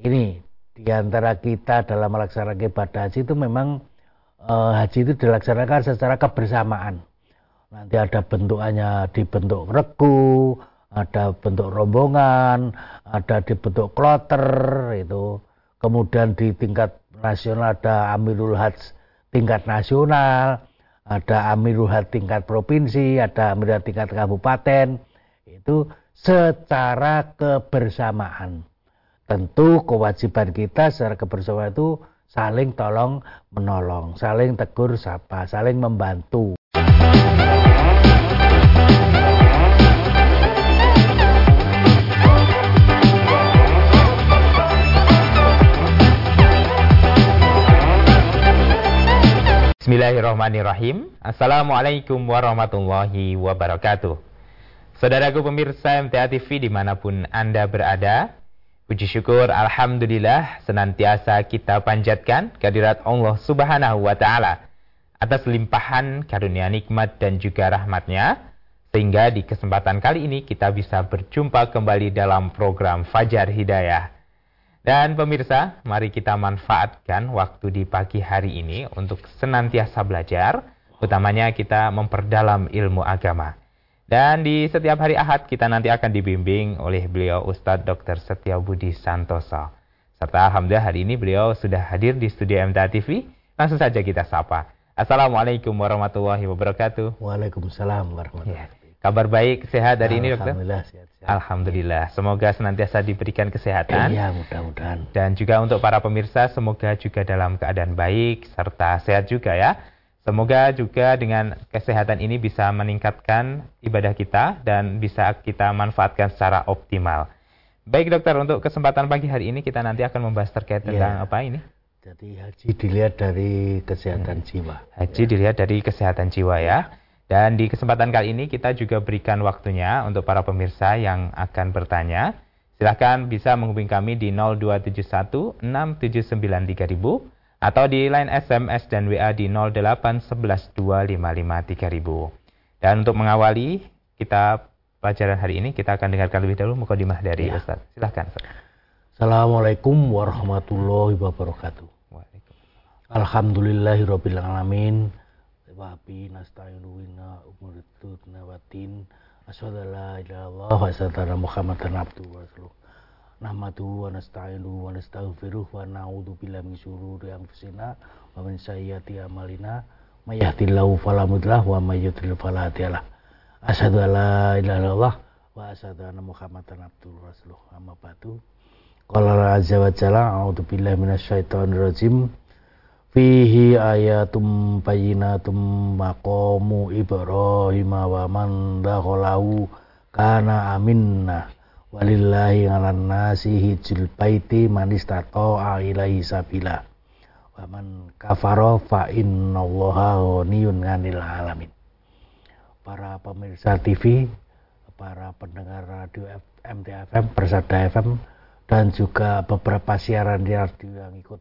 ini di antara kita dalam melaksanakan ibadah haji itu memang uh, haji itu dilaksanakan secara kebersamaan. Nanti ada bentukannya di bentuk regu, ada bentuk rombongan, ada di bentuk kloter itu. Kemudian di tingkat nasional ada Amirul Hajj tingkat nasional, ada Amirul Hajj tingkat provinsi, ada Amirul Hajj tingkat kabupaten. Itu secara kebersamaan. Tentu kewajiban kita secara kebersamaan itu saling tolong menolong, saling tegur sapa, saling membantu. Bismillahirrahmanirrahim. Assalamualaikum warahmatullahi wabarakatuh. Saudaraku pemirsa MTA TV di mana pun Anda berada, Puji syukur Alhamdulillah senantiasa kita panjatkan kehadirat Allah subhanahu wa ta'ala atas limpahan karunia nikmat dan juga rahmatnya sehingga di kesempatan kali ini kita bisa berjumpa kembali dalam program Fajar Hidayah. Dan pemirsa, mari kita manfaatkan waktu di pagi hari ini untuk senantiasa belajar, utamanya kita memperdalam ilmu agama. Dan di setiap hari Ahad kita nanti akan dibimbing oleh beliau Ustadz Dr. Setia Budi Santoso. Serta Alhamdulillah hari ini beliau sudah hadir di studio MTA TV. Langsung saja kita sapa. Assalamualaikum warahmatullahi wabarakatuh. Waalaikumsalam warahmatullahi ya. Kabar baik, sehat hari ini dokter? Alhamdulillah sehat, sehat. Alhamdulillah. Semoga senantiasa diberikan kesehatan. Iya, mudah-mudahan. Dan juga untuk para pemirsa, semoga juga dalam keadaan baik serta sehat juga ya. Semoga juga dengan kesehatan ini bisa meningkatkan ibadah kita dan bisa kita manfaatkan secara optimal. Baik dokter, untuk kesempatan pagi hari ini kita nanti akan membahas terkait tentang ya. apa ini? Jadi haji dilihat dari kesehatan hmm. jiwa. Haji ya. dilihat dari kesehatan jiwa ya. Dan di kesempatan kali ini kita juga berikan waktunya untuk para pemirsa yang akan bertanya. Silahkan bisa menghubungi kami di 0271 679 3000 atau di line SMS dan WA di 08112553000. Dan untuk mengawali kita pelajaran hari ini kita akan dengarkan lebih dahulu mukadimah dari ya. Ustaz. Silahkan Ustaz. Assalamualaikum warahmatullahi wabarakatuh. Alhamdulillahirabbil alamin. Wa bi nasta'inu wa umuritu nawatin. Asyhadu an la ilaha illallah wa asyhadu anna Muhammadan abduhu wa rasuluh nahmadu wa nasta'inu wa nastaghfiruh wa na'udzu billahi min syururi anfusina wa min sayyiati a'malina. May yahdihillahu fala wa may yudhlil fala hadiyalah asyhadu an la ilaha illallah wa asyhadu anna muhammadan abduhu rasuluh amma ba'du. Qala azza wa jalla a'udzu billahi minasyaitonir rajim. Fihi ayatum bayyinatum maqamu ibrahim wa man dakhalahu kana aminna walillahi ala nasi hijul baiti manistato'a ilaihi sabila. Wa man kafara fa innallaha ghaniyun 'anil alamin. Para pemirsa TV para pendengar radio MTFM Persada FM dan juga beberapa siaran radio yang ikut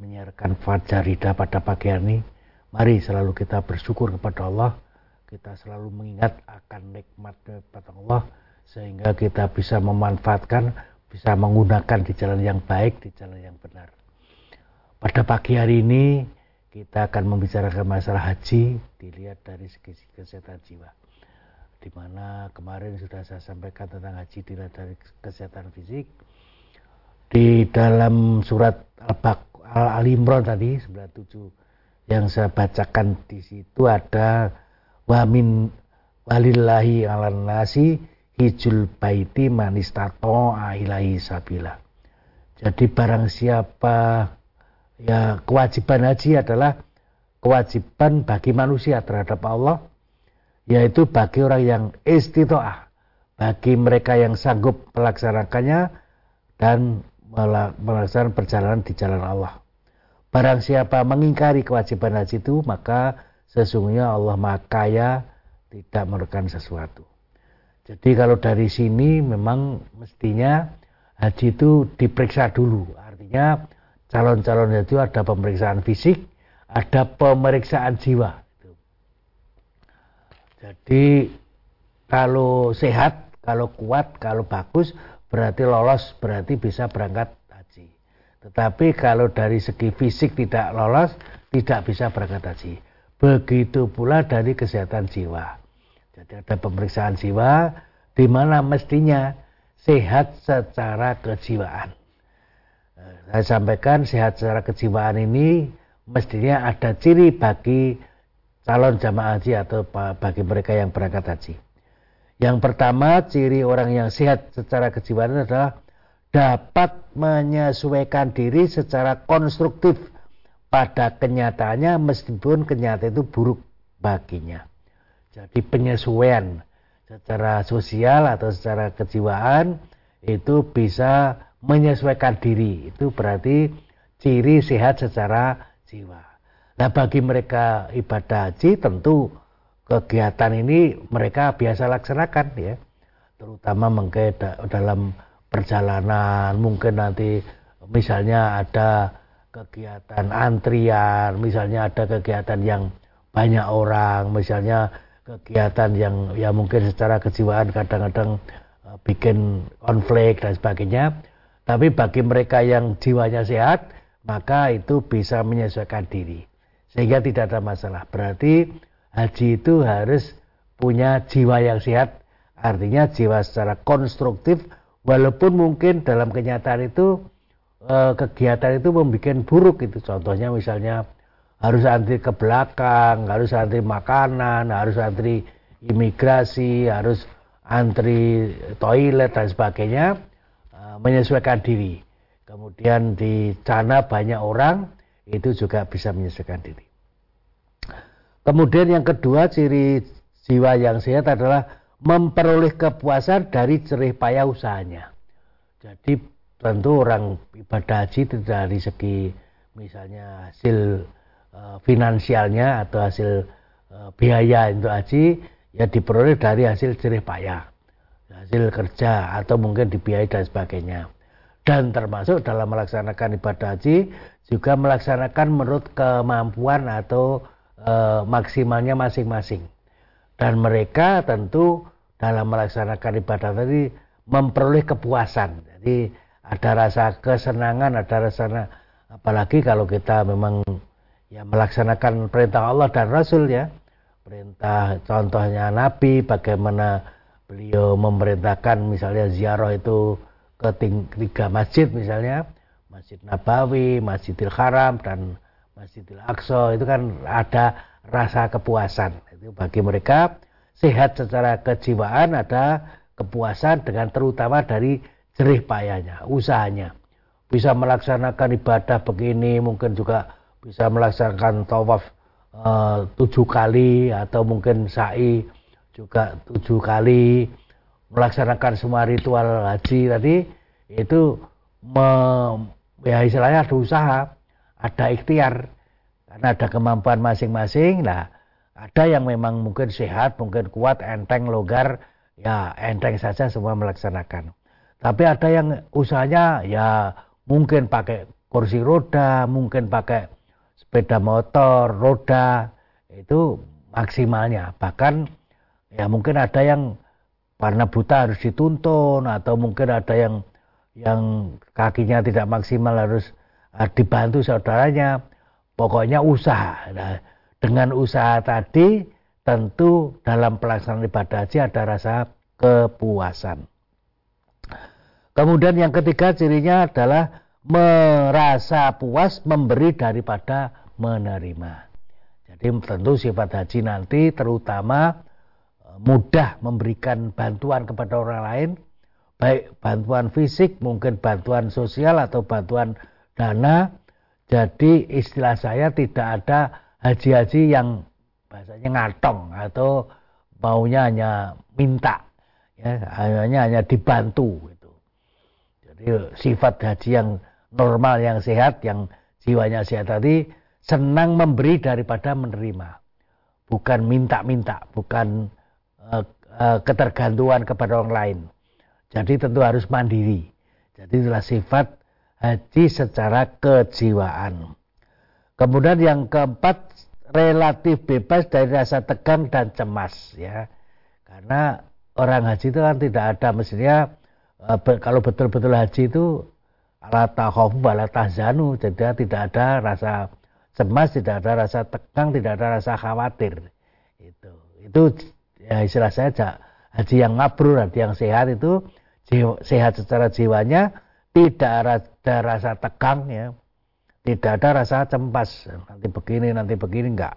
menyiarkan Fajar Hida pada pagi hari ini mari selalu kita bersyukur kepada Allah. Kita selalu mengingat akan nikmat-nikmat Allah sehingga kita bisa memanfaatkan, bisa menggunakan di jalan yang baik, di jalan yang benar. Pada pagi hari ini kita akan membicarakan masalah haji dilihat dari segi kesehatan jiwa. Di mana kemarin sudah saya sampaikan tentang haji dilihat dari kesehatan fisik. Di dalam surat Al-Imran tadi 97 yang saya bacakan di situ ada wamin walillahi ala nasi hijul baiti manistato ailahi sabila. Jadi barang siapa ya kewajiban haji adalah kewajiban bagi manusia terhadap Allah yaitu bagi orang yang istitoah bagi mereka yang sanggup melaksanakannya dan melaksanakan perjalanan di jalan Allah. Barang siapa mengingkari kewajiban haji itu maka sesungguhnya Allah Maha Kaya tidak merugikan sesuatu. Jadi kalau dari sini memang mestinya haji itu diperiksa dulu. Artinya calon-calon itu ada pemeriksaan fisik, ada pemeriksaan jiwa. Jadi kalau sehat, kalau kuat, kalau bagus berarti lolos, berarti bisa berangkat haji. Tetapi kalau dari segi fisik tidak lolos, tidak bisa berangkat haji. Begitu pula dari kesehatan jiwa. Ada pemeriksaan jiwa di mana mestinya sehat secara kejiwaan. Saya sampaikan sehat secara kejiwaan ini mestinya ada ciri bagi calon jamaah haji atau bagi mereka yang berangkat haji. Yang pertama, ciri orang yang sehat secara kejiwaan adalah dapat menyesuaikan diri secara konstruktif pada kenyataannya meskipun kenyataan itu buruk baginya. Jadi penyesuaian secara sosial atau secara kejiwaan itu bisa menyesuaikan diri. Itu berarti ciri sehat secara jiwa. Nah bagi mereka ibadah haji tentu kegiatan ini mereka biasa laksanakan ya. Terutama mungkin dalam perjalanan mungkin nanti misalnya ada kegiatan antrian misalnya ada kegiatan yang banyak orang misalnya kegiatan yang ya mungkin secara kejiwaan kadang-kadang uh, bikin konflik dan sebagainya. Tapi bagi mereka yang jiwanya sehat maka itu bisa menyesuaikan diri. Sehingga tidak ada masalah. Berarti haji itu harus punya jiwa yang sehat. Artinya jiwa secara konstruktif walaupun mungkin dalam kenyataan itu eh, kegiatan itu membuat buruk itu contohnya misalnya harus antri ke belakang harus antri makanan harus antri imigrasi harus antri toilet dan sebagainya eh, menyesuaikan diri kemudian di sana banyak orang itu juga bisa menyesuaikan diri kemudian yang kedua ciri jiwa yang sehat adalah memperoleh kepuasan dari cerih payah usahanya. Jadi tentu orang ibadah haji dari segi misalnya hasil finansialnya atau hasil uh, biaya untuk haji ya diperoleh dari hasil cerih payah, hasil kerja atau mungkin dibiayai dan sebagainya. Dan termasuk dalam melaksanakan ibadah haji juga melaksanakan menurut kemampuan atau uh, maksimalnya masing-masing. Dan mereka tentu dalam melaksanakan ibadah tadi memperoleh kepuasan. Jadi ada rasa kesenangan, ada rasa apalagi kalau kita memang ya melaksanakan perintah Allah dan Rasul ya. Perintah contohnya Nabi bagaimana beliau memerintahkan misalnya ziarah itu ke tiga masjid misalnya Masjid Nabawi, Masjidil Haram dan Masjidil Aqsa itu kan ada rasa kepuasan itu bagi mereka sehat secara kejiwaan ada kepuasan dengan terutama dari jerih payahnya, usahanya. Bisa melaksanakan ibadah begini, mungkin juga bisa melaksanakan tawaf uh, tujuh kali atau mungkin sa'i juga tujuh kali melaksanakan semua ritual haji tadi itu me, ya istilahnya ada usaha ada ikhtiar karena ada kemampuan masing-masing lah ada yang memang mungkin sehat, mungkin kuat, enteng, longgar, ya enteng saja semua melaksanakan. Tapi ada yang usahanya ya mungkin pakai kursi roda, mungkin pakai sepeda motor, roda, itu maksimalnya. Bahkan ya mungkin ada yang karena buta harus dituntun atau mungkin ada yang yang kakinya tidak maksimal harus uh, dibantu saudaranya. Pokoknya usaha. Nah, dengan usaha tadi tentu dalam pelaksanaan ibadah haji ada rasa kepuasan. Kemudian yang ketiga cirinya adalah merasa puas memberi daripada menerima. Jadi tentu sifat haji nanti terutama e, mudah memberikan bantuan kepada orang lain, baik bantuan fisik, mungkin bantuan sosial atau bantuan dana. Jadi istilah saya tidak ada haji-haji yang bahasanya ngatong atau maunya hanya minta ya hanya hanya dibantu gitu. Jadi sifat haji yang normal yang sehat yang jiwanya sehat tadi senang memberi daripada menerima. Bukan minta-minta, bukan uh, uh, ketergantungan kepada orang lain. Jadi tentu harus mandiri. Jadi itulah sifat haji secara kejiwaan. Kemudian yang keempat relatif bebas dari rasa tegang dan cemas ya. Karena orang haji itu kan tidak ada mestinya eh, kalau betul-betul haji itu ala takhafu wala tahzanu jadi tidak ada rasa cemas tidak ada rasa tegang tidak ada rasa khawatir. Itu itu ya istilah saya haji yang ngabrur haji yang sehat itu sehat secara jiwanya tidak ada rasa tegang ya. Tidak ada rasa cempas nanti begini nanti begini enggak.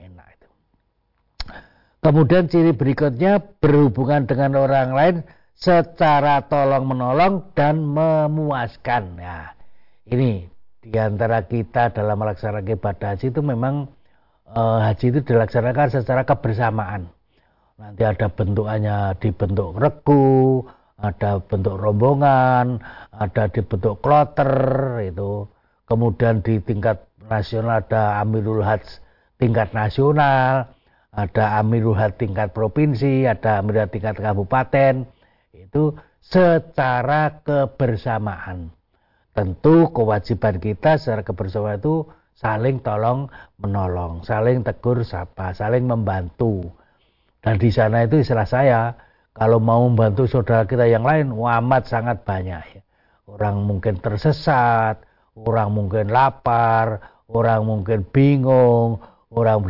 Enak itu. Kemudian ciri berikutnya berhubungan dengan orang lain secara tolong menolong dan memuaskan. Ya ini di antara kita dalam melaksanakan ibadah haji itu memang eh, haji itu dilaksanakan secara kebersamaan. Nanti ada bentukannya di bentuk regu ada bentuk rombongan ada di bentuk kloter itu. Kemudian di tingkat nasional ada Amirul Hajj tingkat nasional ada Amirul Hajj tingkat provinsi ada Amirul Hajj tingkat kabupaten. Itu secara kebersamaan tentu kewajiban kita secara kebersamaan itu saling tolong menolong saling tegur sapa saling membantu dan di sana itu istilah saya, kalau mau membantu saudara kita yang lain, amat sangat banyak. Ya. Orang mungkin tersesat, orang mungkin lapar, orang mungkin bingung, orang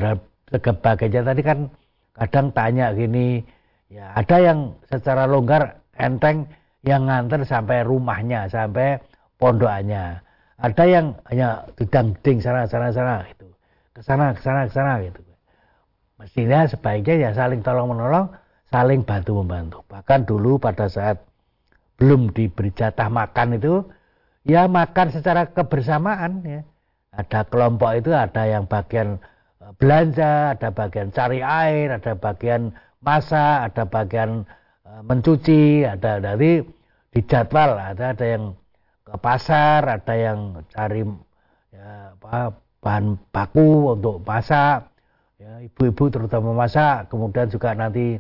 sebagainya. Tadi kan kadang tanya gini, ya ada yang secara longgar enteng yang nganter sampai rumahnya, sampai pondokannya. Ada yang hanya didang-ding sana sana sana gitu. Ke sana ke sana ke sana gitu. Mestinya sebaiknya ya saling tolong menolong, saling bantu membantu. Bahkan dulu pada saat belum diberi jatah makan itu, ya makan secara kebersamaan ya. Ada kelompok itu ada yang bagian e, belanja, ada bagian cari air, ada bagian masak, ada bagian e, mencuci, ada dari di jadwal ada ada yang ke pasar, ada yang cari ya, apa, bahan baku untuk masak, ya, ibu-ibu terutama masak, kemudian juga nanti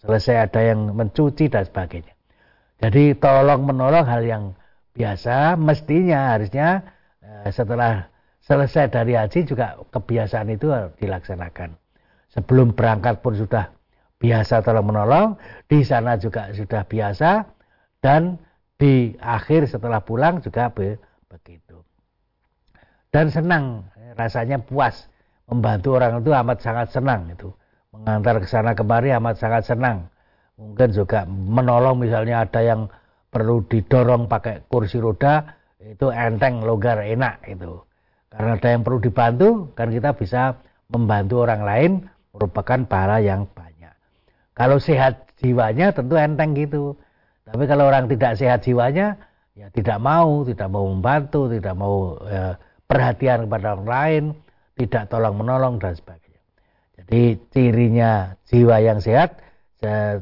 selesai ada yang mencuci dan sebagainya. Jadi tolong menolong hal yang biasa, mestinya harusnya eh, setelah selesai dari haji juga kebiasaan itu dilaksanakan. Sebelum berangkat pun sudah biasa tolong menolong, di sana juga sudah biasa, dan di akhir setelah pulang juga begitu. Dan senang, rasanya puas. Membantu orang itu amat sangat senang itu. Mengantar ke sana kemari amat sangat senang. Mungkin juga menolong misalnya ada yang perlu didorong pakai kursi roda itu enteng longgar enak itu. Karena ada yang perlu dibantu kan kita bisa membantu orang lain merupakan pahala yang banyak. Kalau sehat jiwanya tentu enteng gitu tapi kalau orang tidak sehat jiwanya ya tidak mau tidak mau membantu tidak mau ya, perhatian kepada orang lain tidak tolong menolong dan sebagainya. Jadi cirinya jiwa yang sehat eh,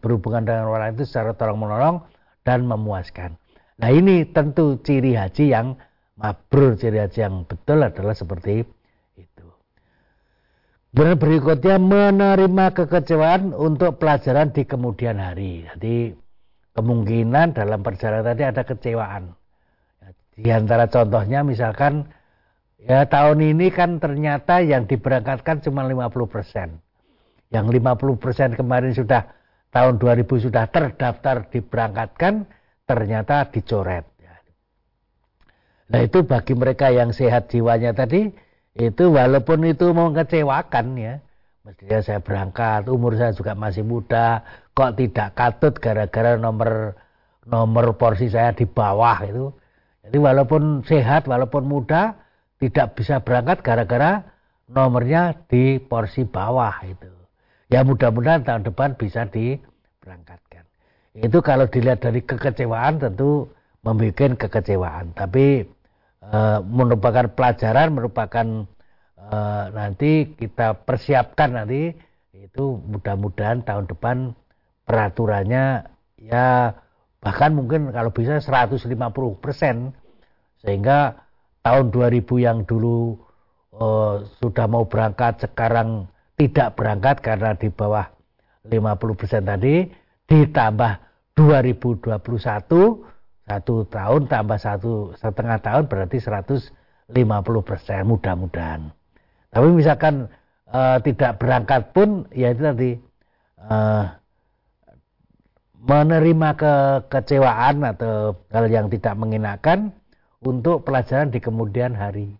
berhubungan dengan orang itu secara tolong menolong dan memuaskan. Nah ini tentu ciri haji yang mabrur, ciri haji yang betul adalah seperti itu. Berikutnya menerima kekecewaan untuk pelajaran di kemudian hari. Jadi kemungkinan dalam perjalanan tadi ada kecewaan. Di antara contohnya misalkan Ya tahun ini kan ternyata yang diberangkatkan cuma 50 persen. Yang 50 persen kemarin sudah tahun 2000 sudah terdaftar diberangkatkan, ternyata dicoret. Ya. Nah itu bagi mereka yang sehat jiwanya tadi, itu walaupun itu mengecewakan ya. Mestinya saya berangkat, umur saya juga masih muda, kok tidak katut gara-gara nomor nomor porsi saya di bawah itu. Jadi walaupun sehat, walaupun muda, tidak bisa berangkat gara-gara nomornya di porsi bawah itu. Ya mudah-mudahan tahun depan bisa diberangkatkan. Itu kalau dilihat dari kekecewaan tentu membuat kekecewaan. Tapi e, merupakan pelajaran, merupakan nanti kita persiapkan nanti itu mudah-mudahan tahun depan peraturannya ya bahkan mungkin kalau bisa 150 persen sehingga tahun 2000 yang dulu uh, sudah mau berangkat sekarang tidak berangkat karena di bawah 50% tadi ditambah 2021 satu tahun tambah satu setengah tahun berarti 150% mudah-mudahan. Tapi misalkan uh, tidak berangkat pun ya itu tadi uh, menerima kekecewaan atau hal yang tidak mengenakan untuk pelajaran di kemudian hari.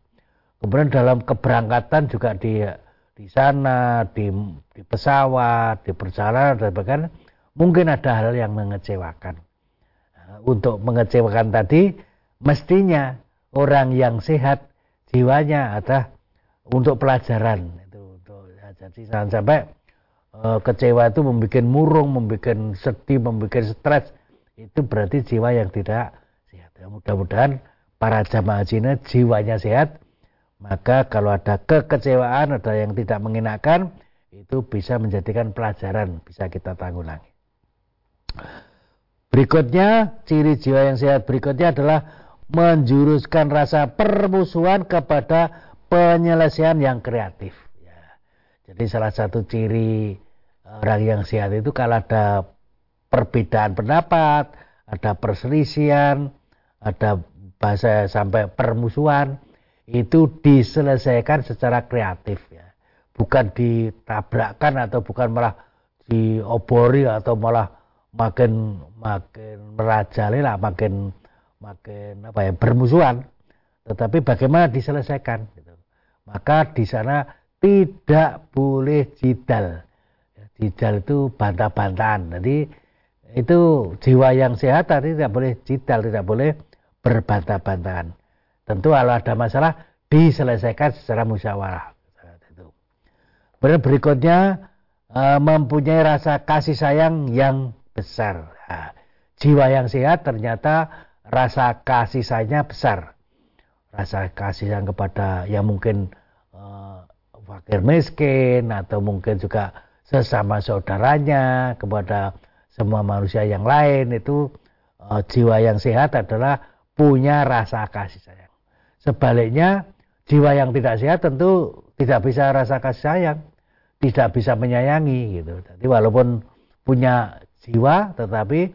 Kemudian dalam keberangkatan juga di di sana, di, di pesawat, di perjalanan dan bahkan mungkin ada hal yang mengecewakan. Nah, untuk mengecewakan tadi mestinya orang yang sehat jiwanya ada untuk pelajaran itu untuk ya, jadi jangan sampai uh, kecewa itu membuat murung, membuat sedih, membuat stres itu berarti jiwa yang tidak sehat. Ya, mudah-mudahan para jamaah haji ini jiwanya sehat, maka kalau ada kekecewaan, ada yang tidak mengenakan, itu bisa menjadikan pelajaran, bisa kita tanggulangi. Berikutnya, ciri jiwa yang sehat berikutnya adalah menjuruskan rasa permusuhan kepada penyelesaian yang kreatif. Ya. Jadi salah satu ciri orang yang sehat itu kalau ada perbedaan pendapat, ada perselisihan, ada bahasa sampai permusuhan, itu diselesaikan secara kreatif ya. Bukan ditabrakkan atau bukan malah diobori atau malah makin makin merajalela, makin makin apa ya bermusuhan. Tetapi bagaimana diselesaikan gitu. Maka di sana tidak boleh jidal Jidal itu bantah-bantahan. Jadi itu jiwa yang sehat tadi tidak boleh jidal, tidak boleh berbantah-bantahan. Tentu kalau ada masalah diselesaikan secara musyawarah. Berikutnya eh, mempunyai rasa kasih sayang yang besar. Jiwa yang sehat ternyata rasa kasih sayangnya besar. Rasa kasih sayang kepada yang mungkin uh, fakir miskin atau mungkin juga sesama saudaranya, kepada semua manusia yang lain itu uh, jiwa yang sehat adalah punya rasa kasih sayang. Sebaliknya jiwa yang tidak sehat tentu tidak bisa rasa kasih sayang, tidak bisa menyayangi gitu. Jadi walaupun punya jiwa tetapi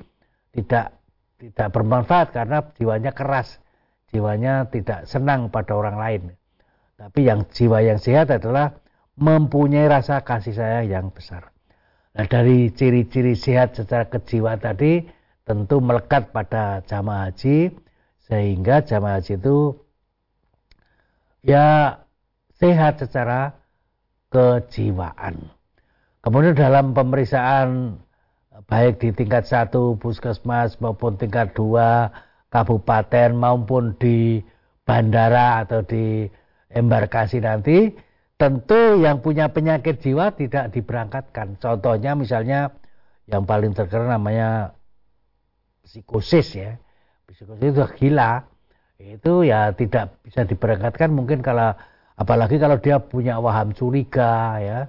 tidak tidak bermanfaat karena jiwanya keras, jiwanya tidak senang pada orang lain. Tapi yang jiwa yang sehat adalah mempunyai rasa kasih sayang yang besar. Nah dari ciri-ciri sehat secara kejiwaan tadi tentu melekat pada jamaah haji sehingga jamaah haji itu ya sehat secara kejiwaan. Kemudian dalam pemeriksaan baik di tingkat satu puskesmas maupun tingkat dua kabupaten maupun di bandara atau di embarkasi nanti tentu yang punya penyakit jiwa tidak diberangkatkan. Contohnya misalnya yang paling terkenal namanya psikosis ya. Psikosis itu gila. Itu ya tidak bisa diberangkatkan mungkin kalau apalagi kalau dia punya waham curiga ya.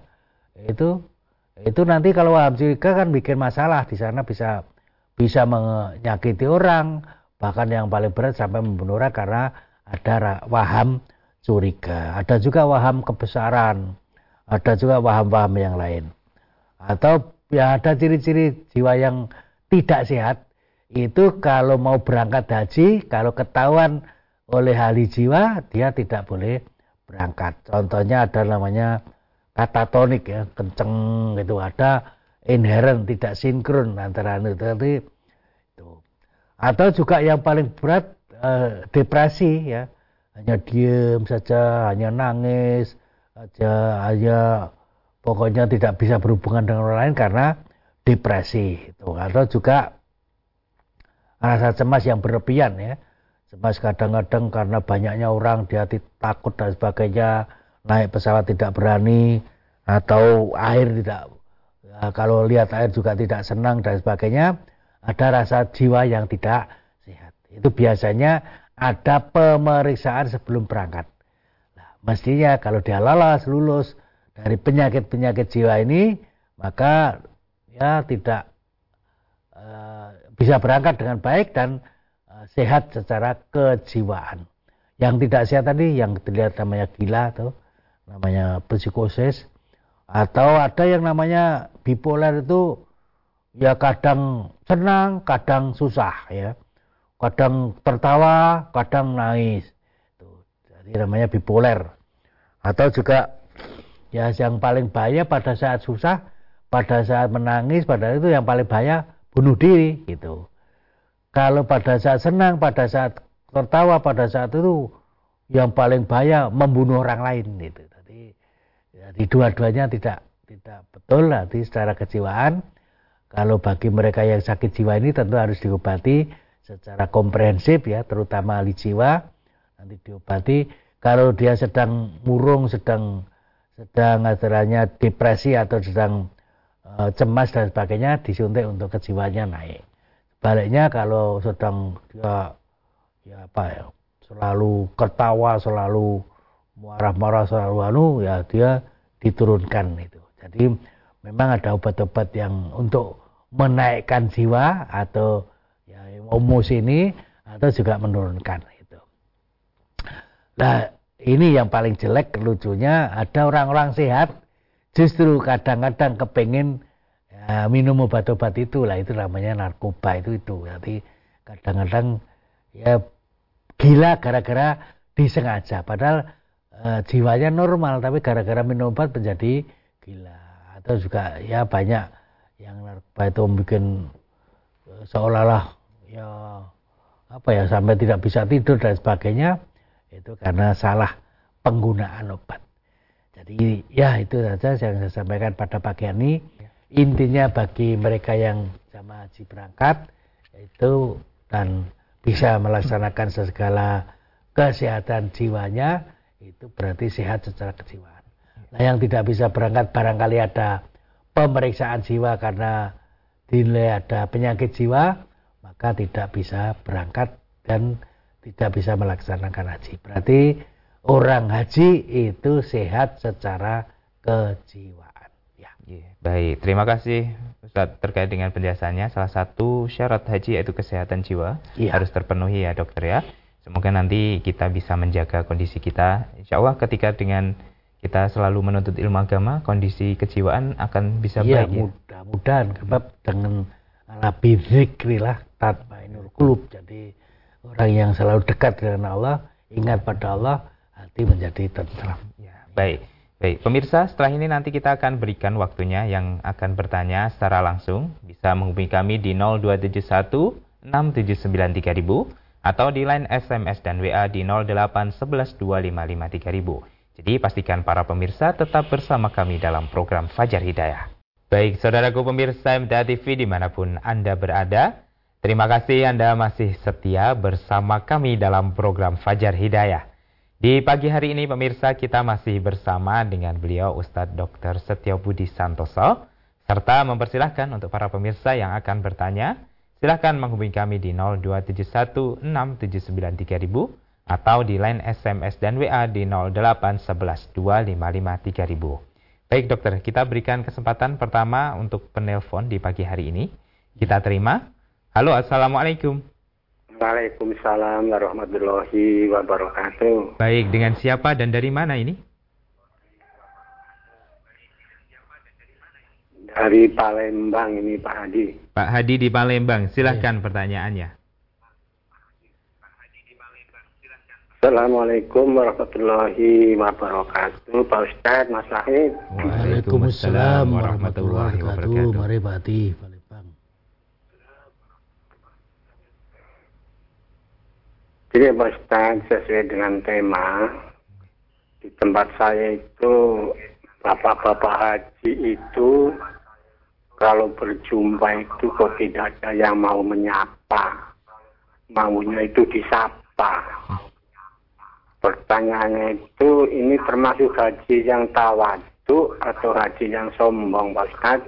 Itu itu nanti kalau waham curiga kan bikin masalah di sana bisa bisa menyakiti orang bahkan yang paling berat sampai membunuh orang karena ada waham curiga, ada juga waham kebesaran, ada juga waham-waham yang lain. Atau ya ada ciri-ciri jiwa yang tidak sehat, itu kalau mau berangkat haji, kalau ketahuan oleh ahli jiwa, dia tidak boleh berangkat. Contohnya ada namanya katatonik ya, kenceng gitu, ada inherent tidak sinkron antara itu. Atau juga yang paling berat eh, depresi ya. Hanya diem saja, hanya nangis, aja hanya pokoknya tidak bisa berhubungan dengan orang lain karena depresi itu atau juga rasa cemas yang berlebihan ya. Cemas kadang-kadang karena banyaknya orang dia takut dan sebagainya naik pesawat tidak berani atau air tidak ya, kalau lihat air juga tidak senang dan sebagainya ada rasa jiwa yang tidak sehat itu biasanya ada pemeriksaan sebelum berangkat. Nah, mestinya kalau dia lolos, lulus dari penyakit-penyakit jiwa ini, maka ya tidak uh, bisa berangkat dengan baik dan uh, sehat secara kejiwaan. Yang tidak sehat tadi, yang terlihat namanya gila atau namanya psikosis, atau ada yang namanya bipolar itu ya kadang senang, kadang susah ya kadang tertawa, kadang nangis. Jadi namanya bipolar. Atau juga ya yang paling bahaya pada saat susah, pada saat menangis, pada itu yang paling bahaya bunuh diri gitu. Kalau pada saat senang, pada saat tertawa, pada saat itu yang paling bahaya membunuh orang lain gitu. Jadi, jadi dua-duanya tidak tidak betul nanti secara kejiwaan. Kalau bagi mereka yang sakit jiwa ini tentu harus diobati secara komprehensif ya, terutama ahli jiwa nanti diobati. Kalau dia sedang murung, sedang sedang acaranya depresi atau sedang uh, cemas dan sebagainya disuntik untuk kejiwaannya naik. Baliknya kalau sedang dia ya apa ya selalu ketawa, selalu marah-marah, selalu anu ya dia diturunkan itu. Jadi memang ada obat-obat yang untuk menaikkan jiwa atau ya emosi ini atau juga menurunkan itu. Nah ini yang paling jelek lucunya ada orang-orang sehat justru kadang-kadang kepengen ya, minum obat-obat itu lah itu namanya narkoba itu itu. Jadi kadang-kadang ya gila gara-gara disengaja. Padahal e, jiwanya normal tapi gara-gara minum obat menjadi gila. Atau juga ya banyak yang narkoba itu bikin e, seolah-olah ya apa ya sampai tidak bisa tidur dan sebagainya itu karena salah penggunaan obat. Jadi ya itu saja yang saya sampaikan pada pagi ini intinya bagi mereka yang jamaah haji berangkat itu dan bisa melaksanakan segala kesehatan jiwanya itu berarti sehat secara kejiwaan. Nah yang tidak bisa berangkat barangkali ada pemeriksaan jiwa karena dinilai ada penyakit jiwa maka tidak bisa berangkat dan tidak bisa melaksanakan haji. Berarti orang haji itu sehat secara kejiwaan. Yeah. Baik, terima kasih Ustaz terkait dengan penjelasannya. Salah satu syarat haji yaitu kesehatan jiwa yeah. harus terpenuhi ya dokter ya. Semoga nanti kita bisa menjaga kondisi kita. Insya Allah ketika dengan kita selalu menuntut ilmu agama, kondisi kejiwaan akan bisa ya, baik ya. mudah-mudahan sebab dengan ala bizikrilah tatmainul qulub. Jadi orang yang selalu dekat dengan Allah, ingat pada Allah, hati menjadi tentram. Ya, baik. Baik, pemirsa, setelah ini nanti kita akan berikan waktunya yang akan bertanya secara langsung. Bisa menghubungi kami di 0271 679 3000 atau di line SMS dan WA di 0811 255 3000. Jadi pastikan para pemirsa tetap bersama kami dalam program Fajar Hidayah. Baik, saudaraku pemirsa MTA TV di mana pun Anda berada, terima kasih Anda masih setia bersama kami dalam program Fajar Hidayah. Di pagi hari ini pemirsa kita masih bersama dengan beliau Ustadz Dr. Setio Budi Santoso serta mempersilahkan untuk para pemirsa yang akan bertanya silahkan menghubungi kami di 02716793000 atau di line SMS dan WA di 08112553000. Baik dokter, kita berikan kesempatan pertama untuk penelpon di pagi hari ini. Kita terima. Halo, Assalamualaikum. Waalaikumsalam warahmatullahi wabarakatuh. Baik, dengan siapa dan dari mana ini? Dari Palembang ini Pak Hadi. Pak Hadi di Palembang, silahkan ya. pertanyaannya. Assalamualaikum warahmatullahi wabarakatuh. Pak Ustadz, Mas Lahid. Waalaikumsalam warahmatullahi wabarakatuh. Mari Pak. Jadi Pak Ustaz, sesuai dengan tema, di tempat saya itu, bapak-bapak haji itu, kalau berjumpa itu kok tidak ada yang mau menyapa. Maunya itu disapa. Pertanyaannya itu, ini termasuk haji yang tawadu atau haji yang sombong, Pak Ustaz?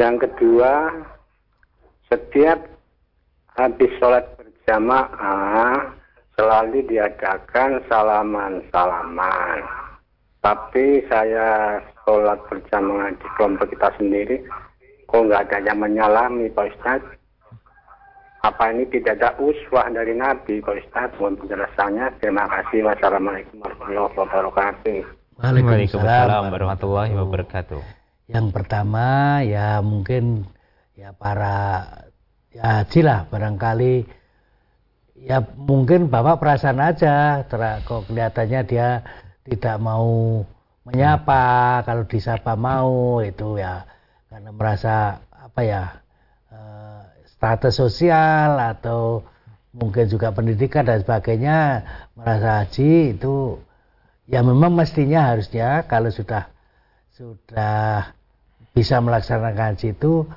Yang kedua, setiap habis sholat berjamaah selalu diadakan salaman-salaman. Tapi saya sholat berjamaah di kelompok kita sendiri, kok nggak ada yang menyalami Pak Ustaz? Apa ini tidak ada uswah dari Nabi Pak Ustaz? Mohon penjelasannya. Terima kasih. Wassalamualaikum warahmatullahi wabarakatuh. Waalaikumsalam warahmatullahi wabarakatuh. Yang pertama ya mungkin ya para ya haji lah barangkali ya mungkin bapak perasaan aja kok kelihatannya dia tidak mau menyapa kalau disapa mau itu ya karena merasa apa ya eh, status sosial atau mungkin juga pendidikan dan sebagainya merasa haji itu ya memang mestinya harusnya kalau sudah sudah bisa melaksanakan haji itu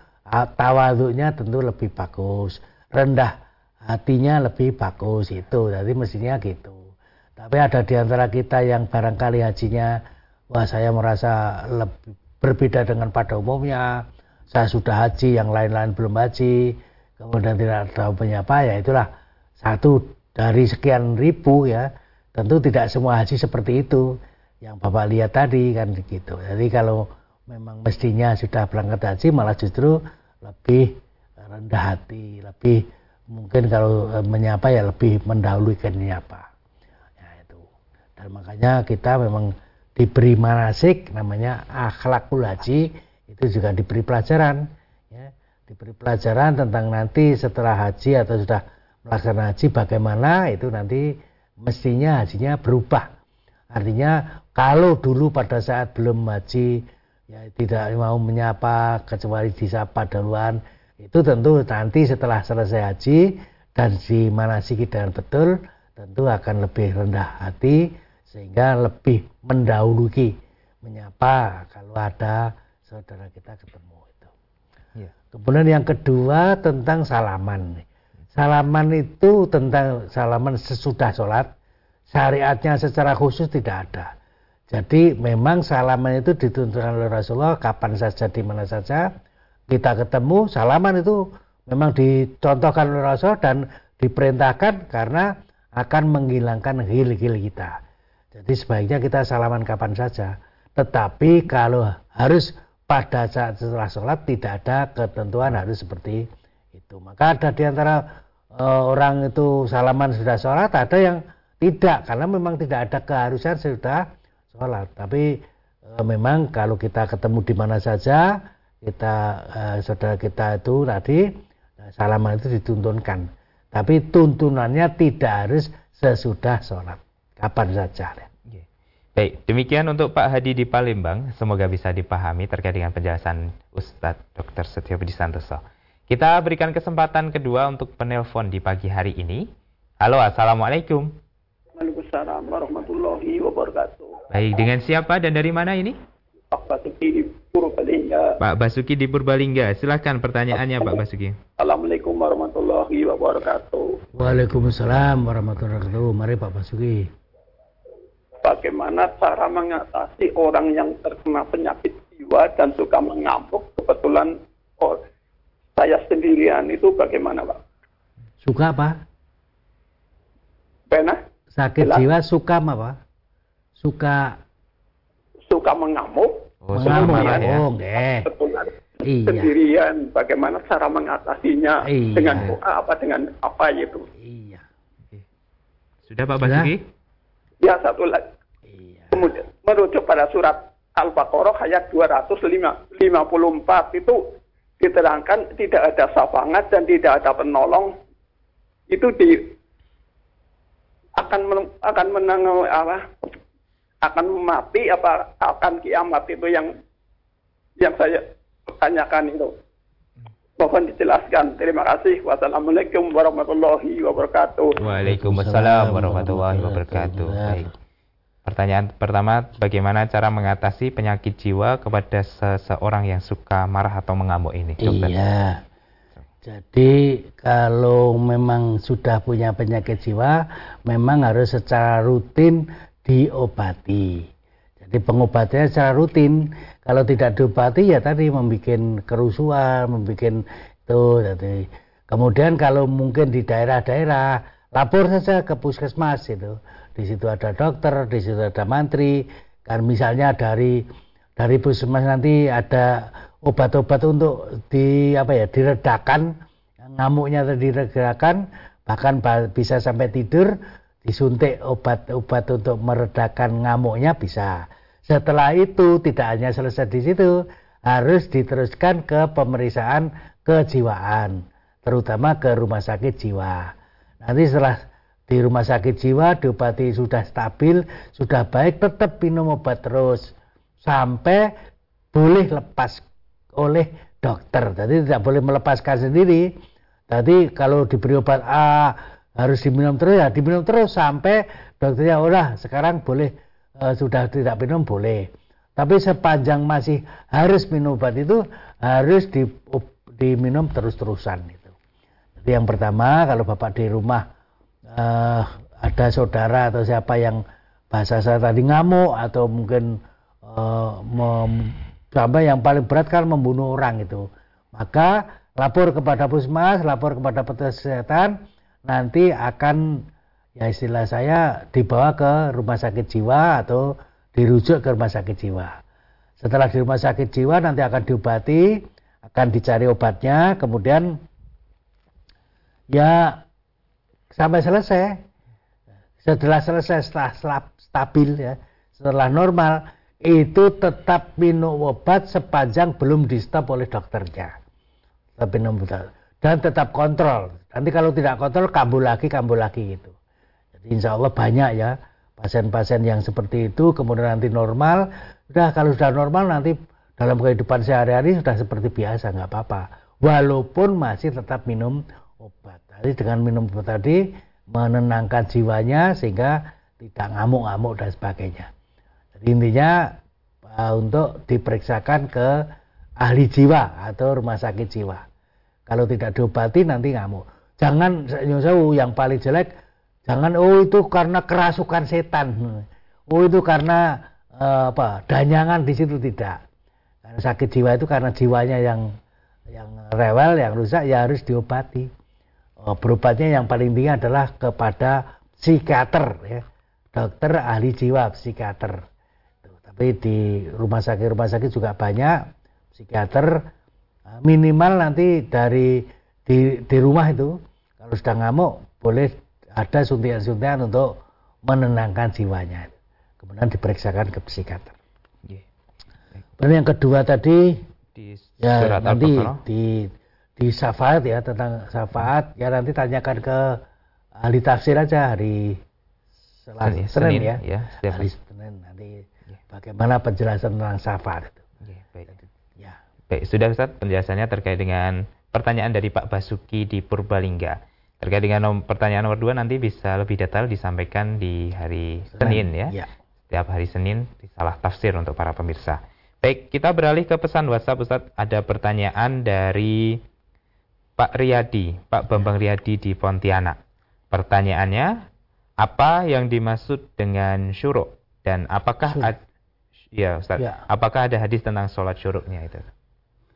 tawaduknya tentu lebih bagus rendah hatinya lebih bagus itu. Jadi mestinya gitu. Tapi ada di antara kita yang barangkali hajinya wah saya merasa lebih berbeda dengan pada umumnya. Saya sudah haji yang lain-lain belum haji kemudian tidak tahu penyapa ya itulah. Satu dari sekian ribu ya. Tentu tidak semua haji seperti itu. Yang bapak lihat tadi kan gitu. Jadi kalau memang mestinya sudah berangkat haji malah justru lebih rendah hati lebih mungkin kalau e, menyapa ya lebih mendahului menyapa. Ya itu. Dan makanya kita memang diberi manasik namanya akhlakul haji itu juga diberi pelajaran diberi pelajaran tentang nanti setelah haji atau sudah melaksanakan haji bagaimana itu nanti mestinya hajinya berubah. Artinya kalau dulu pada saat belum haji ya tidak mau menyapa kecuali disapa duluan itu tentu nanti setelah selesai haji dan si manasiki dengan betul tentu akan lebih rendah hati sehingga lebih mendahului menyapa kalau ada saudara kita ketemu. Kemudian yang kedua tentang salaman. Salaman itu tentang salaman sesudah sholat, syariatnya secara khusus tidak ada. Jadi memang salaman itu dituntunkan oleh Rasulullah kapan saja di mana saja kita ketemu salaman itu memang dicontohkan oleh Rasul dan diperintahkan karena akan menghilangkan hil-hil kita. Jadi sebaiknya kita salaman kapan saja. Tetapi kalau harus pada saat setelah sholat tidak ada ketentuan harus seperti itu. Maka ada di antara uh, orang itu salaman sudah sholat, ada yang tidak karena memang tidak ada keharusan sudah sholat. Tapi uh, memang kalau kita ketemu di mana saja, kita uh, saudara kita itu tadi salaman itu dituntunkan. Tapi tuntunannya tidak harus sesudah sholat, kapan saja. Baik, demikian untuk Pak Hadi di Palembang. Semoga bisa dipahami terkait dengan penjelasan Ustadz Dr. Setio Budi Santoso. Kita berikan kesempatan kedua untuk penelpon di pagi hari ini. Halo, Assalamualaikum. Waalaikumsalam warahmatullahi wabarakatuh. Baik, dengan siapa dan dari mana ini? Pak Basuki di Purbalingga. Pak Basuki di Purbalingga. Silahkan pertanyaannya Pak Basuki. Assalamualaikum warahmatullahi wabarakatuh. Waalaikumsalam warahmatullahi wabarakatuh. Mari Pak Basuki. Bagaimana cara mengatasi orang yang terkena penyakit jiwa dan suka mengamuk? Kebetulan oh, saya sendirian itu bagaimana Pak? Suka apa? Pernah? Sakit Jelas. jiwa suka apa? Suka suka mengamuk. Oh, mengamuk ya. Oh, okay. iya. Sendirian, bagaimana cara mengatasinya? Iya. Dengan doa apa dengan apa itu? Iya. Sudah Pak Basuki? Ya satu lagi. Iya. Kemudian merujuk pada surat Al-Baqarah ayat 254 itu diterangkan tidak ada safangat dan tidak ada penolong itu di akan men, akan menang apa akan mati apa akan kiamat itu yang yang saya tanyakan itu mohon dijelaskan terima kasih wassalamualaikum warahmatullahi wabarakatuh waalaikumsalam warahmatullahi wabarakatuh baik Pertanyaan pertama, bagaimana cara mengatasi penyakit jiwa kepada seseorang yang suka marah atau mengamuk ini, dokter? Iya. Jadi kalau memang sudah punya penyakit jiwa, memang harus secara rutin diobati. Jadi pengobatannya secara rutin. Kalau tidak diobati ya tadi membuat kerusuhan, membuat itu. Jadi kemudian kalau mungkin di daerah-daerah lapor saja ke puskesmas itu di situ ada dokter, di situ ada mantri, kan misalnya dari dari puskesmas nanti ada obat-obat untuk di apa ya diredakan ngamuknya diredakan bahkan bisa sampai tidur disuntik obat-obat untuk meredakan ngamuknya bisa. Setelah itu tidak hanya selesai di situ, harus diteruskan ke pemeriksaan kejiwaan, terutama ke rumah sakit jiwa. Nanti setelah di rumah sakit jiwa diobati sudah stabil, sudah baik, tetap minum obat terus sampai boleh lepas oleh dokter. Jadi tidak boleh melepaskan sendiri. Jadi kalau diberi obat A harus diminum terus ya diminum terus sampai dokternya udah sekarang boleh e, sudah tidak minum boleh. Tapi sepanjang masih harus minum obat itu harus di, diminum terus-terusan itu. Jadi yang pertama kalau bapak di rumah e, ada saudara atau siapa yang bahasa saya tadi ngamuk atau mungkin uh, sampai yang paling berat kan membunuh orang itu maka lapor kepada puskesmas lapor kepada petugas kesehatan nanti akan ya istilah saya dibawa ke rumah sakit jiwa atau dirujuk ke rumah sakit jiwa. Setelah di rumah sakit jiwa nanti akan diobati akan dicari obatnya kemudian ya sampai selesai. Setelah selesai setelah stabil ya setelah normal itu tetap minum obat sepanjang belum di stop oleh dokternya. Tetap minum obat. Dan tetap kontrol. Nanti kalau tidak kontrol kambuh lagi kambuh lagi gitu insya Allah banyak ya pasien-pasien yang seperti itu kemudian nanti normal udah kalau sudah normal nanti dalam kehidupan sehari-hari sudah seperti biasa nggak apa-apa walaupun masih tetap minum obat tadi dengan minum obat tadi menenangkan jiwanya sehingga tidak ngamuk-ngamuk dan sebagainya. Jadi intinya uh, untuk diperiksakan ke ahli jiwa atau rumah sakit jiwa. Kalau tidak diobati nanti ngamuk. Jangan yang paling jelek jangan oh itu karena kerasukan setan. Oh itu karena uh, apa? danyangan di situ tidak. Karena sakit jiwa itu karena jiwanya yang yang rewel, yang rusak ya harus diobati. Oh, berobatnya yang paling tinggi adalah kepada psikiater ya dokter ahli jiwa psikiater tapi di rumah sakit rumah sakit juga banyak psikiater eh, minimal nanti dari di, di rumah itu kalau sudah ngamuk boleh ada suntikan-suntikan untuk menenangkan jiwanya kemudian diperiksakan ke psikiater Dan yang kedua tadi di ya surat nanti di di syafaat ya tentang syafaat ya nanti tanyakan ke ahli tafsir aja hari Senin, Senin, Senin ya, ya hari Senin nanti ya. bagaimana penjelasan tentang safar itu. Ya, baik. Ya. Baik, sudah Ustaz penjelasannya terkait dengan pertanyaan dari Pak Basuki di Purbalingga. Terkait dengan nom pertanyaan nomor dua nanti bisa lebih detail disampaikan di hari Senin, Senin ya. ya. Setiap hari Senin disalah tafsir untuk para pemirsa. Baik, kita beralih ke pesan WhatsApp Ustaz. Ada pertanyaan dari Pak Riyadi, Pak Bambang Riyadi di Pontianak. Pertanyaannya, apa yang dimaksud dengan syuruk dan apakah ad, ya Ustaz, ya. apakah ada hadis tentang sholat syuruknya itu?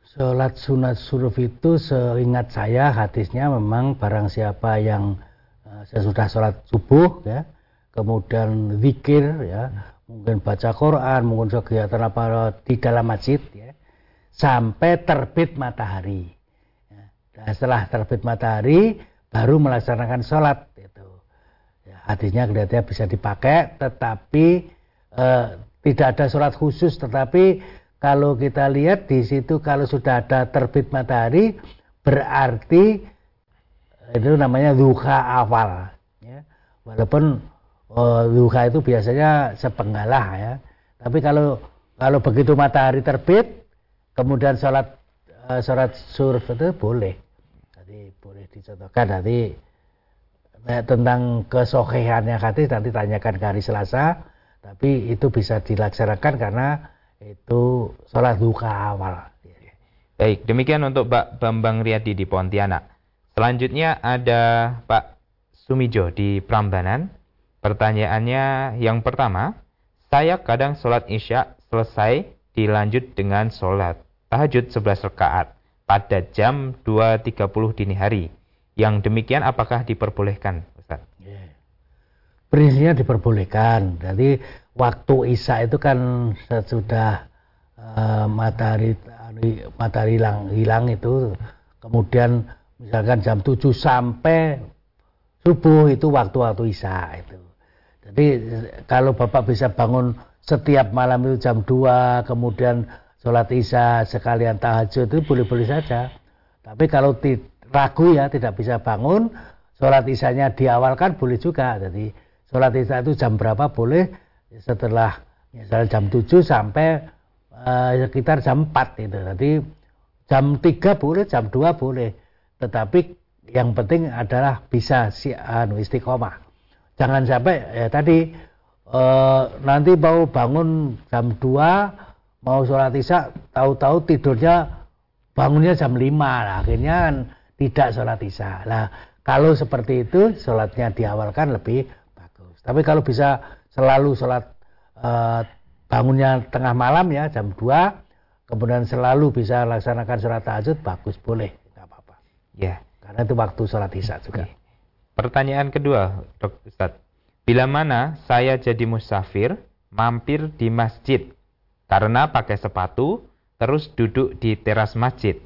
Sholat sunat syuruk itu seingat saya hadisnya memang barang siapa yang uh, sesudah sholat subuh ya, kemudian zikir ya, mungkin baca Quran, mungkin kegiatan apa di dalam masjid ya, sampai terbit matahari. Ya. Dan setelah terbit matahari baru melaksanakan sholat hadisnya kelihatannya bisa dipakai tetapi eh, tidak ada surat khusus tetapi kalau kita lihat di situ kalau sudah ada terbit matahari berarti itu namanya duha awal ya. walaupun oh, duha itu biasanya sepenggalah ya. Tapi kalau kalau begitu matahari terbit kemudian sholat uh, sholat surf itu boleh. Jadi boleh dicontohkan. Nanti eh, tentang kesokehannya hadis nanti tanyakan ke hari Selasa. Tapi itu bisa dilaksanakan karena itu sholat duka awal baik demikian untuk Pak Bambang Riyadi di Pontianak selanjutnya ada Pak Sumijo di Prambanan pertanyaannya yang pertama saya kadang sholat isya selesai dilanjut dengan sholat tahajud 11 rakaat pada jam 2.30 dini hari yang demikian apakah diperbolehkan Ustaz? Yeah. Prinsipnya diperbolehkan. Jadi waktu Isya itu kan sesudah uh, matahari matahari hilang hilang itu kemudian misalkan jam 7 sampai subuh itu waktu-waktu Isya itu. Jadi kalau Bapak bisa bangun setiap malam itu jam 2 kemudian sholat Isya sekalian tahajud itu boleh-boleh saja. Tapi kalau ragu ya tidak bisa bangun sholat isanya diawalkan boleh juga jadi sholat isya itu jam berapa boleh setelah misalnya jam 7 sampai uh, sekitar jam 4 itu jadi jam 3 boleh, jam 2 boleh. Tetapi yang penting adalah bisa si anu istiqomah. Jangan sampai ya tadi eh, nanti mau bangun jam 2 mau sholat isya tahu-tahu tidurnya bangunnya jam 5 lah akhirnya kan tidak sholat isya lah kalau seperti itu sholatnya diawalkan lebih bagus tapi kalau bisa selalu sholat eh, bangunnya tengah malam ya jam 2 kemudian selalu bisa laksanakan sholat tahajud bagus boleh nggak apa-apa. Ya. Karena itu waktu sholat isya juga. Pertanyaan kedua dok Ustaz bila mana saya jadi musafir mampir di masjid? Karena pakai sepatu terus duduk di teras masjid.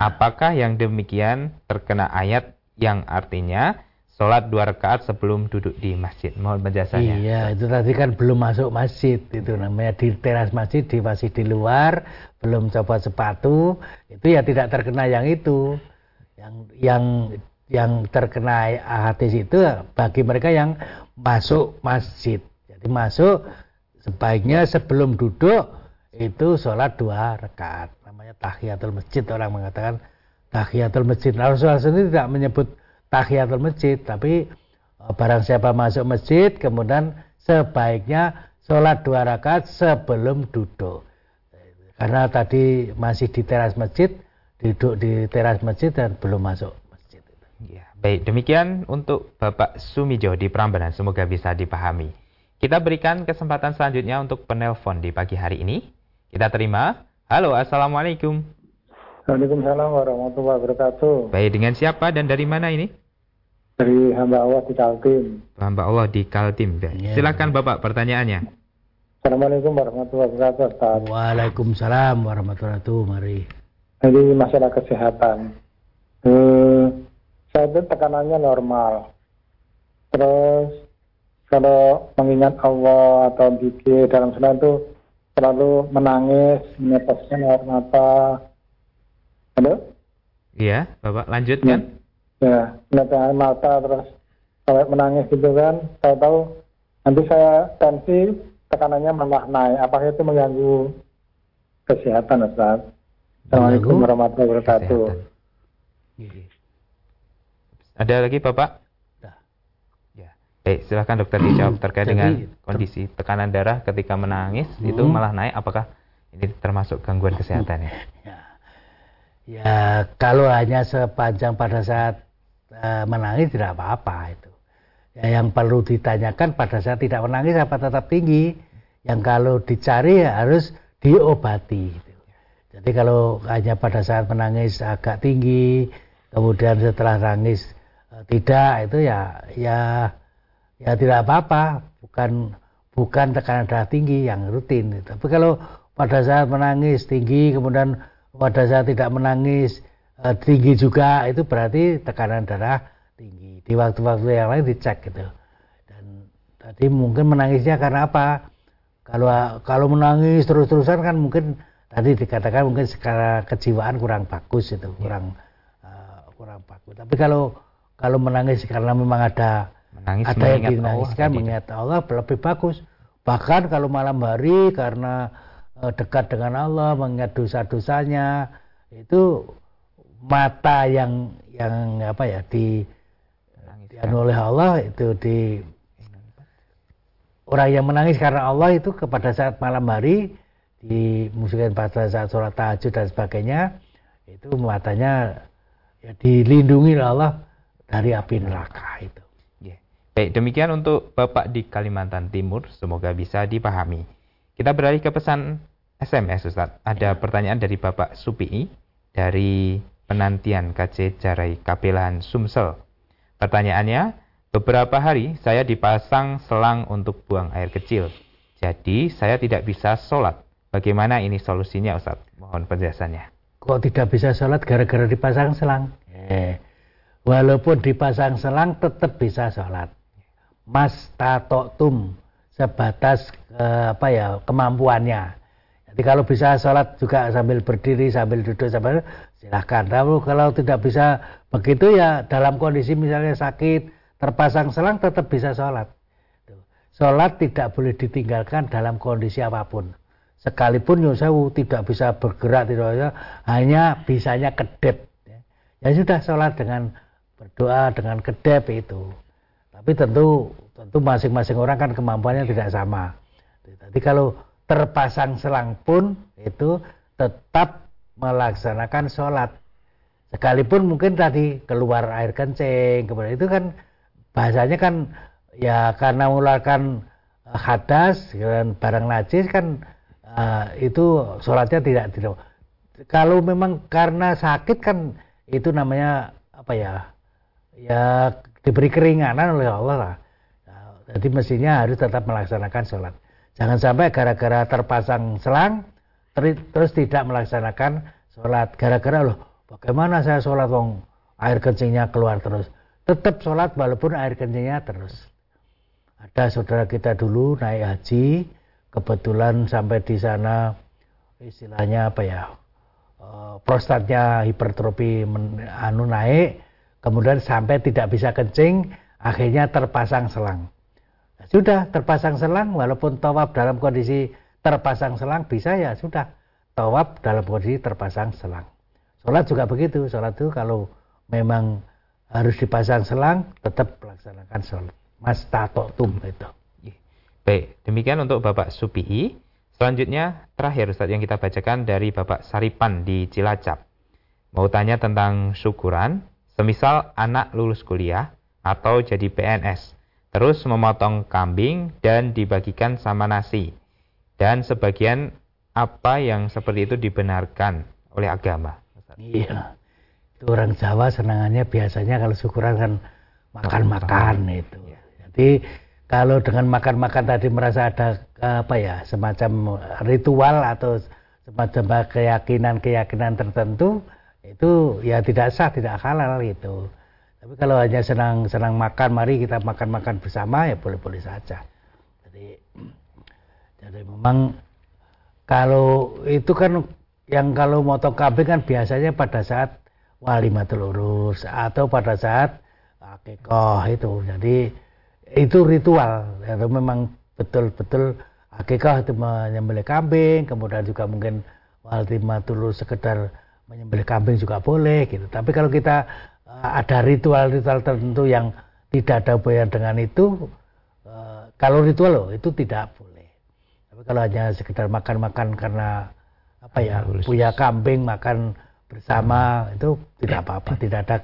Apakah yang demikian terkena ayat yang artinya sholat dua rakaat sebelum duduk di masjid mohon penjelasannya Iya, itu tadi kan belum masuk masjid, itu namanya di teras masjid, di masih di luar, belum coba sepatu, itu ya tidak terkena yang itu. Yang yang yang terkena hadis itu bagi mereka yang masuk masjid. Jadi masuk sebaiknya sebelum duduk itu sholat dua rakaat. Namanya tahiyatul masjid orang mengatakan tahiyatul masjid. Rasulullah sendiri tidak menyebut tahiyatul masjid, tapi eh, barang siapa masuk masjid kemudian sebaiknya sholat dua rakaat sebelum duduk. Karena tadi masih di teras masjid, duduk di teras masjid dan belum masuk masjid. Ya, baik, demikian untuk Bapak Sumijo di Prambanan, semoga bisa dipahami. Kita berikan kesempatan selanjutnya untuk penelpon di pagi hari ini. Kita terima. Halo, Assalamualaikum. Waalaikumsalam warahmatullahi wabarakatuh. Baik, dengan siapa dan dari mana ini? Dari hamba Allah di Kaltim. Hamba Allah di Kaltim. Ya. Silakan Bapak pertanyaannya. Assalamualaikum warahmatullahi wabarakatuh. Ustaz. Waalaikumsalam warahmatullahi wabarakatuh. Mari. Jadi masalah kesehatan. Eh, saya itu tekanannya normal. Terus kalau mengingat Allah atau zikir dalam salat itu selalu menangis, meneteskan air mata. Halo? Iya, Bapak lanjutkan. Ya, meneteskan air mata terus sampai menangis gitu kan. Saya tahu nanti saya tensi tekanannya malah naik. Apakah itu mengganggu kesehatan Ustaz? Assalamualaikum warahmatullahi wabarakatuh. Ada lagi Bapak? Dah. Ya. Baik, silakan dokter dijawab terkait Jadi, dengan kondisi tekanan darah ketika menangis itu Hmm. malah naik. Apakah ini termasuk gangguan kesehatan ya? Ya, ya kalau hanya sepanjang pada saat menangis tidak apa-apa itu. Ya, yang perlu ditanyakan pada saat tidak menangis apa tetap tinggi. Yang kalau dicari ya harus diobati. gitu. Jadi kalau hanya pada saat menangis agak tinggi, kemudian setelah nangis eh, tidak itu ya ya ya tidak apa-apa, bukan bukan tekanan darah tinggi yang rutin. Tapi kalau pada saat menangis tinggi, kemudian pada saat tidak menangis tinggi juga, itu berarti tekanan darah tinggi. Di waktu-waktu yang lain dicek gitu. Dan tadi mungkin menangisnya karena apa? Kalau kalau menangis terus-terusan kan mungkin tadi dikatakan mungkin secara kejiwaan kurang bagus itu, kurang eh, kurang bagus. Tapi kalau kalau menangis karena memang ada Menangis ada yang dinangiskan Allah mengingat Allah lebih bagus. Bahkan kalau malam hari karena eh, dekat dengan Allah mengingat dosa-dosanya itu mata yang yang apa ya di dianu oleh Allah itu di orang yang menangis karena Allah itu kepada saat malam hari di mungkin pada saat sholat tahajud dan sebagainya itu matanya ya dilindungi oleh Allah dari api neraka itu. Ya. Baik, demikian untuk Bapak di Kalimantan Timur, semoga bisa dipahami. Kita beralih ke pesan SMS Ustaz. Ada pertanyaan dari Bapak Supii dari penantian KC Jarai Kapelan Sumsel. Pertanyaannya, beberapa hari saya dipasang selang untuk buang air kecil. Jadi saya tidak bisa sholat. Bagaimana ini solusinya Ustaz? Mohon penjelasannya. Kok tidak bisa sholat gara-gara dipasang selang? Eh, walaupun dipasang selang tetap bisa sholat. Mas tatoktum sebatas eh, apa ya kemampuannya. Jadi kalau bisa sholat juga sambil berdiri sambil duduk sambil silahkan. Tapi kalau tidak bisa begitu ya dalam kondisi misalnya sakit terpasang selang tetap bisa sholat. Sholat tidak boleh ditinggalkan dalam kondisi apa pun. sekalipun Yusewu tidak bisa bergerak tidak bisa, hanya bisanya kedep ya. ya sudah sholat dengan berdoa dengan kedep itu tapi tentu tentu masing-masing orang kan kemampuannya tidak sama jadi kalau terpasang selang pun itu tetap melaksanakan sholat. Sekalipun mungkin tadi keluar air kencing kemudian itu kan bahasanya kan ya karena mengeluarkan hadas dan barang najis kan uh, itu sholatnya tidak tidak kalau memang karena sakit kan itu namanya apa ya ya diberi keringanan oleh Allah lah. Jadi mestinya harus tetap melaksanakan sholat. Jangan sampai gara-gara terpasang selang terus tidak melaksanakan sholat. Gara-gara loh bagaimana saya sholat wong? Air kencingnya keluar terus. Tetap sholat walaupun air kencingnya terus. Ada saudara kita dulu naik haji kebetulan sampai di sana istilahnya apa ya eh, prostatnya hipertrofi anu naik kemudian sampai tidak bisa kencing akhirnya terpasang selang. Sudah terpasang selang walaupun tawaf dalam kondisi terpasang selang bisa ya sudah tawaf dalam kondisi terpasang selang sholat juga begitu sholat itu kalau memang harus dipasang selang tetap melaksanakan sholat mas tum itu Baik, demikian untuk Bapak Supihi. Selanjutnya, terakhir Ustaz yang kita bacakan dari Bapak Saripan di Cilacap. Mau tanya tentang syukuran, semisal anak lulus kuliah atau jadi PNS, terus memotong kambing dan dibagikan sama nasi. Dan sebagian apa yang seperti itu dibenarkan oleh agama. Iya, itu orang Jawa senangannya biasanya kalau syukuran kan makan-makan itu. Jadi kalau dengan makan-makan tadi merasa ada apa ya semacam ritual atau semacam keyakinan-keyakinan tertentu itu ya tidak sah tidak halal gitu tapi kalau hanya senang senang makan mari kita makan-makan bersama ya boleh-boleh saja jadi memang kalau itu kan yang kalau motong kambing kan biasanya pada saat walimatul urus atau pada saat akikoh itu. Jadi itu ritual. Itu memang betul-betul akikah itu menyembelih kambing kemudian juga mungkin waltima dulu sekedar menyembelih kambing juga boleh gitu. Tapi kalau kita eh, ada ritual-ritual tertentu yang tidak ada hubungan dengan itu eh, kalau ritual loh itu tidak boleh kalau hanya sekedar makan-makan karena apa ya punya kambing makan bersama itu tidak apa-apa tidak ada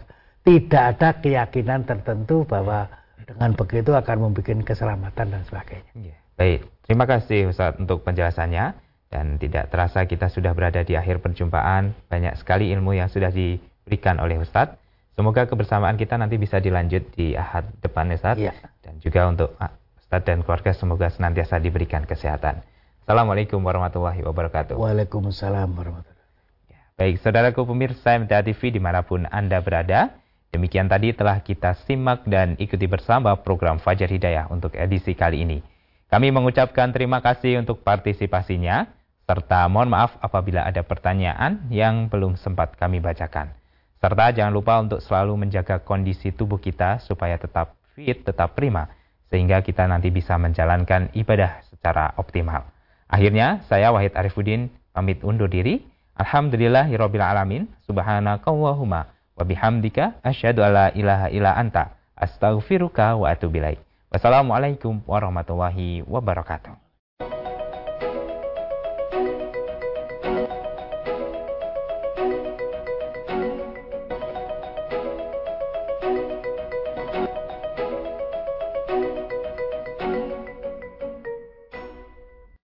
tidak ada keyakinan tertentu bahwa dengan begitu akan membuat keselamatan dan sebagainya. Ya. Baik, terima kasih Ustaz untuk penjelasannya dan tidak terasa kita sudah berada di akhir perjumpaan. Banyak sekali ilmu yang sudah diberikan oleh Ustaz. Semoga kebersamaan kita nanti bisa dilanjut di ahad depan Ustaz. Ya. Dan juga untuk Ustaz dan keluarga semoga senantiasa diberikan kesehatan. Assalamualaikum warahmatullahi wabarakatuh. Waalaikumsalam warahmatullahi wabarakatuh. Ya, baik, saudaraku pemirsa MTA TV di mana pun Anda berada. Demikian tadi telah kita simak dan ikuti bersama program Fajar Hidayah untuk edisi kali ini. Kami mengucapkan terima kasih untuk partisipasinya, serta mohon maaf apabila ada pertanyaan yang belum sempat kami bacakan. Serta jangan lupa untuk selalu menjaga kondisi tubuh kita supaya tetap fit, tetap prima, sehingga kita nanti bisa menjalankan ibadah secara optimal. Akhirnya, saya Wahid Arifuddin pamit undur diri. Alhamdulillahirrabbilalamin. Subhanakallahumma Wa bihamdika asyhadu ilaha illa anta astaghfiruka wa atubu ilaik. Wassalamualaikum warahmatullahi wabarakatuh.